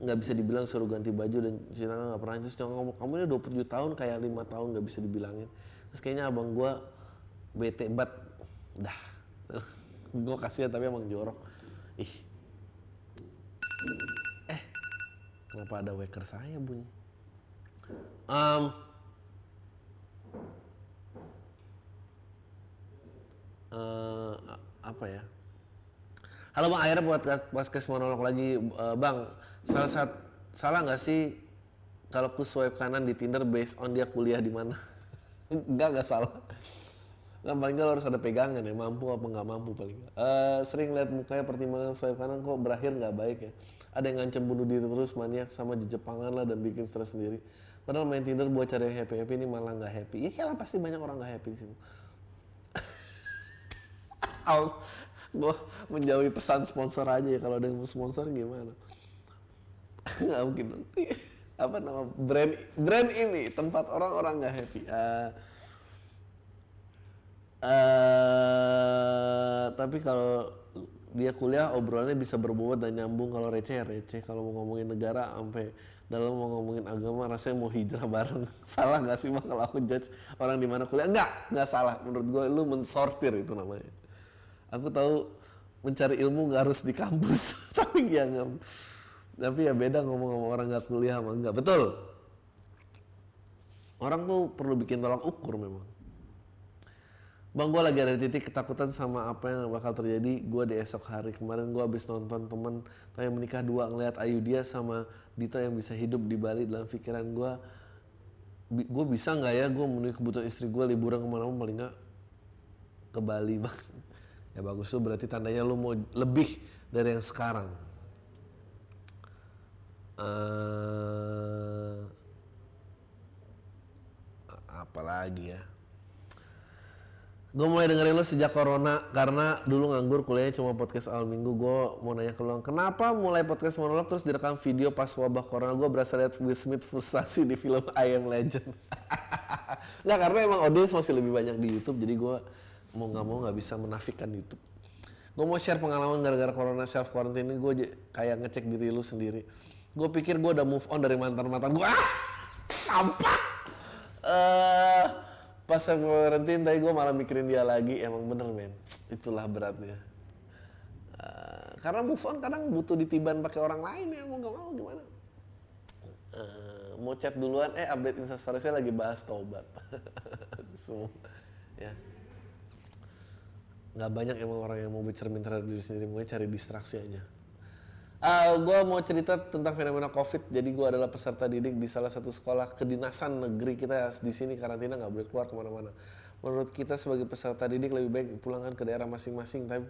nggak bisa dibilang suruh ganti baju dan cerita nggak pernah. Terus nyokap ngomong kamu ini 27 tahun kayak lima tahun nggak bisa dibilangin. Terus kayaknya abang gue bete bat dah *laughs* gue kasihan tapi emang jorok ih eh kenapa ada waker saya bunyi um, uh, apa ya? Halo bang, akhirnya buat podcast monolog lagi, uh, bang. Salah sat, salah nggak sih kalau ku swipe kanan di Tinder based on dia kuliah di mana? *laughs* Enggak, nggak salah. Nggak paling nggak harus ada pegangan ya, mampu apa nggak mampu paling nggak. Uh, sering lihat mukanya pertimbangan swipe kanan kok berakhir nggak baik ya. Ada yang ngancem bunuh diri terus maniak sama jejepangan lah dan bikin stres sendiri. Padahal main Tinder buat cari yang happy happy ini malah nggak happy. Ya lah pasti banyak orang nggak happy di situ. *laughs* Aus, gue menjauhi pesan sponsor aja ya kalau ada yang mau sponsor gimana? *laughs* nggak mungkin nanti apa nama brand brand ini tempat orang-orang nggak happy. Uh, uh, tapi kalau dia kuliah obrolannya bisa berbobot dan nyambung. Kalau receh ya receh. Kalau mau ngomongin negara sampai dalam mau ngomongin agama rasanya mau hijrah bareng. *laughs* Salah nggak sih mah kalau aku judge orang di mana kuliah? Nggak nggak salah. Menurut gue lu mensortir itu namanya. Aku tahu mencari ilmu nggak harus di kampus *laughs* tapi ya nggak. Tapi ya beda ngomong sama orang nggak kuliah sama enggak betul. Orang tuh perlu bikin tolak ukur memang Bang gue lagi ada di titik ketakutan sama apa yang bakal terjadi gue di esok hari kemarin gue habis nonton temen yang menikah dua ngeliat Ayu dia sama Dito yang bisa hidup di Bali dalam pikiran gue gue bisa nggak ya gue memenuhi kebutuhan istri gue liburan ke mana-mana paling nggak ke Bali bang *laughs* Ya bagus tuh berarti tandanya lu mau lebih dari yang sekarang. Eh apalagi ya? Gue mulai dengerin lo sejak corona karena dulu nganggur kuliahnya cuma podcast awal minggu. Gue mau nanya ke lo, kenapa mulai podcast monolog terus direkam video pas wabah corona? Gue berasa lihat Will Smith frustasi di film I Am Legend. *laughs* Nggak karena emang audiens masih lebih banyak di YouTube, jadi gue mau nggak mau nggak bisa menafikan YouTube. Gue mau share pengalaman gara-gara corona self quarantine ini gue kayak ngecek diri lu sendiri. Gue pikir gue udah move on dari mantan mantan gue. Ah, *laughs* sampah. Eh, pas self quarantine tadi gue malah mikirin dia lagi. Emang bener men, itulah beratnya. Eh, karena move on kadang butuh ditiban pakai orang lain ya mau nggak mau gimana. Eh, mau chat duluan, eh update instastory-nya lagi bahas taubat. *laughs* Semua, ya nggak banyak emang orang yang mau bercermin terhadap diri sendiri mau cari distraksi aja Ah, gue mau cerita tentang fenomena covid. Jadi gue adalah peserta didik di salah satu sekolah kedinasan negeri kita di sini. Karantina nggak boleh keluar ke mana-mana. Menurut kita sebagai peserta didik lebih baik dipulangkan ke daerah masing-masing. Tapi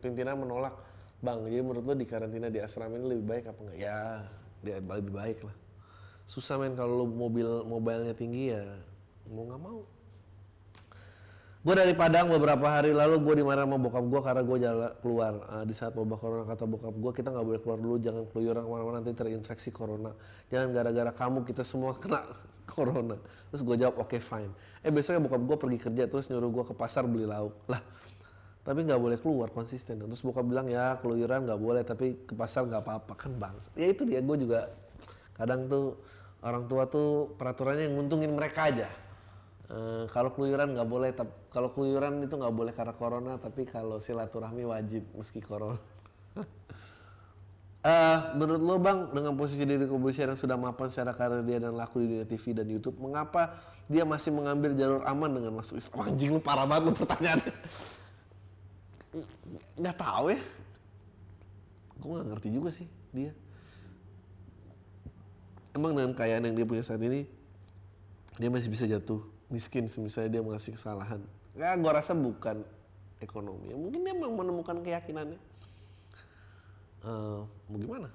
pimpinan menolak bang jadi menurut lo di karantina di asrama ini lebih baik apa enggak? Ya dia lebih baik lah. Susah men kalau mobil mobilnya tinggi ya mau nggak mau Gue dari Padang beberapa hari lalu gue dimarahin sama bokap gue karena gue jalan keluar. Ah, di saat wabah corona kata bokap gue kita nggak boleh keluar dulu jangan keluyuran ke mana-mana nanti terinfeksi corona. Jangan gara-gara kamu kita semua *laughs* kena corona. Terus gue jawab oke fine. Eh besoknya bokap gue pergi kerja terus nyuruh gue ke pasar beli lauk. Lah tapi nggak boleh keluar konsisten. Terus bokap bilang ya keluyuran nggak boleh tapi ke pasar nggak apa-apa kan bang? Ya itu dia. Gue juga kadang tuh orang tua tuh peraturannya yang nguntungin mereka aja Eh, kalau keluyuran nggak boleh, kalau keluyuran itu nggak boleh karena corona, tapi kalau silaturahmi wajib meski corona. *laughs* Eh, menurut lo bang, dengan posisi diri Kobusier yang sudah mapan secara karir dia dan laku di dunia TV dan YouTube, mengapa dia masih mengambil jalur aman dengan masuk Islam? Anjing lu parah banget lu pertanyaannya. Nggak tahu ya. Gue nggak ngerti juga sih dia. Emang dengan kekayaan yang dia punya saat ini, dia masih bisa jatuh miskin misalnya dia mengasih kesalahan. Ya, gue rasa bukan ekonomi. Mungkin dia memang menemukan keyakinannya. Eh, mau gimana?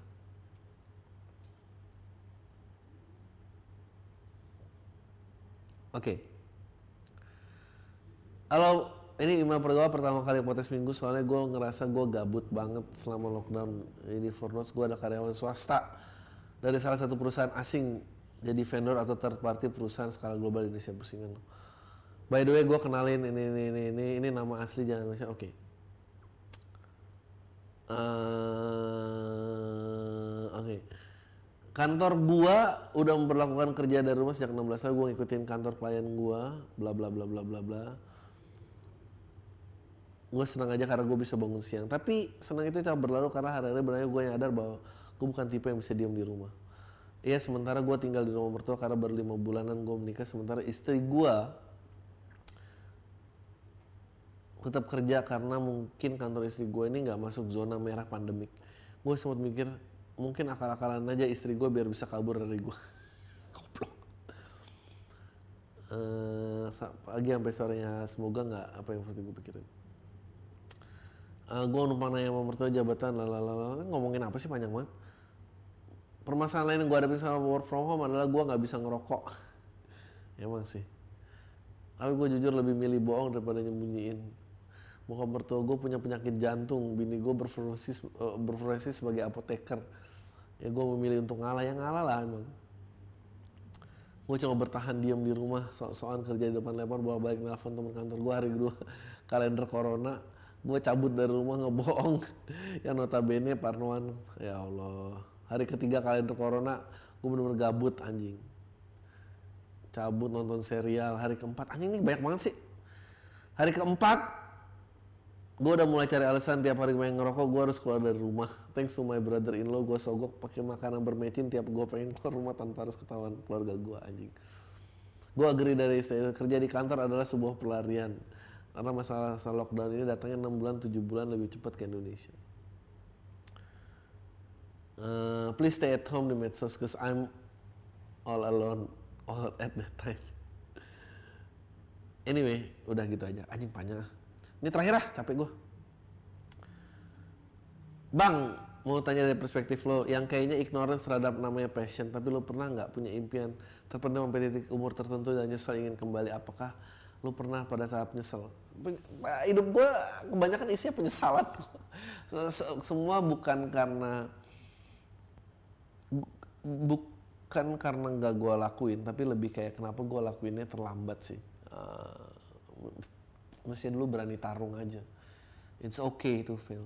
Oke. Halo, ini email pertama pertama kali podcast minggu soalnya gue ngerasa gue gabut banget selama lockdown. Ini for notes gue ada karyawan swasta dari salah satu perusahaan asing jadi vendor atau third party perusahaan skala global di Indonesia pusingan lo. By the way gue kenalin ini ini ini ini, ini nama asli jangan Indonesia. Oke. Eh, Oke. Kantor gua udah memperlakukan kerja dari rumah sejak 16 tahun gua ngikutin kantor klien gua bla bla bla bla bla bla. Gue senang aja karena gue bisa bangun siang. Tapi senang itu tak berlalu karena hari-hari beranya gue nyadar bahwa gue bukan tipe yang bisa diam di rumah. Iya sementara gue tinggal di rumah mertua karena baru lima bulanan gue menikah. Sementara istri gue tetap kerja karena mungkin kantor istri gue ini nggak masuk zona merah pandemik. Gue sempat mikir mungkin akal-akalan aja istri gue biar bisa kabur dari gue. *laughs* Goblok. Eh, sa- pagi sampai sorenya semoga nggak apa yang seperti gue pikirin. gue numpang nanya sama mertua jabatan lalalala ngomongin apa sih panjang banget. Permasalahan lain yang gue hadapin sama work from home adalah gue nggak bisa ngerokok. *laughs* Emang sih. Tapi gue jujur lebih milih bohong daripada nyembunyiin. Bokap mertua gue punya penyakit jantung, bini gue eh, berprofesi sebagai apoteker. Ya gue memilih untuk ngalah, ya ngalah lah emang. Gue cuma bertahan diam di rumah, so-soan kerja di depan laptop, bolak balik nelfon teman kantor gue hari kedua *laughs* kalender corona. Gue cabut dari rumah ngebohong, *laughs* yang notabene parnoan. Ya Allah, hari ketiga kalender corona, gue bener-bener gabut anjing. Cabut nonton serial. Hari keempat anjing ini banyak banget sih. Hari keempat gue udah mulai cari alasan tiap hari pengen ngerokok gue harus keluar dari rumah. Thanks to my brother in law gue sogok pakai makanan bermecin tiap gue pengen keluar rumah tanpa harus ketahuan keluarga gue anjing. Gue agree dari istri kerja di kantor adalah sebuah pelarian. Karena masalah, masalah lockdown ini datangnya 6 bulan 7 bulan lebih cepat ke Indonesia Eh, please stay at home di medsos cause I'm all alone all at that time. Anyway, udah gitu aja. Anjing panjang ah. Ini terakhir lah, capek gue. Bang, mau tanya dari perspektif lo, yang kayaknya ignorance terhadap namanya passion, tapi lo pernah nggak punya impian terpendam sampai titik umur tertentu dan nyesel ingin kembali? Apakah lo pernah pada saat nyesel? Hidup gue kebanyakan isinya penyesalan. *laughs* Se- se- Semua bukan karena bukan karena nggak gue lakuin, tapi lebih kayak kenapa gue lakuinnya terlambat sih. Eh, mestinya dulu berani tarung aja. It's okay to fail.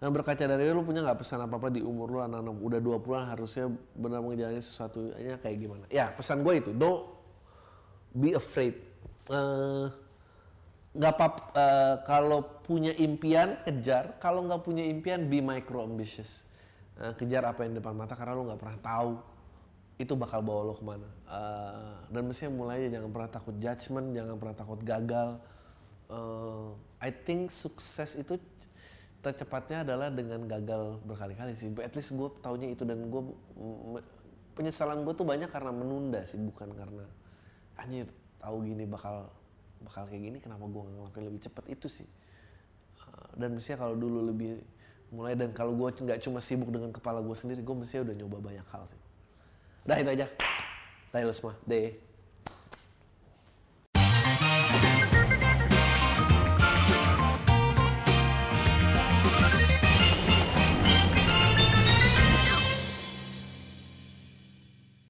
Nah berkaca dari lu punya nggak pesan apa apa di umur lu anak-anak udah 20-an harusnya benar menjalani sesuatu nya kayak gimana? Ya pesan gue itu, don't be afraid. Eh, nggak apa eh, kalau punya impian kejar, kalau nggak punya impian be micro ambitious. Eh, kejar apa yang depan mata karena lu nggak pernah tahu itu bakal bawa lo ke mana. Eh, dan mestinya mulai jangan pernah takut judgment, jangan pernah takut gagal. Eh, I think sukses itu tercepatnya adalah dengan gagal berkali-kali sih. At least gue taunya itu dan gue penyesalan gue tuh banyak karena menunda sih, bukan karena anjir tahu gini bakal bakal kayak gini kenapa gue nggak ngelakuin lebih cepat itu sih. Dan mestinya kalau dulu lebih mulai dan kalau gue nggak cuma sibuk dengan kepala gue sendiri, gue mestinya udah nyoba banyak hal sih. Dah itu aja. Dah semua. Deh.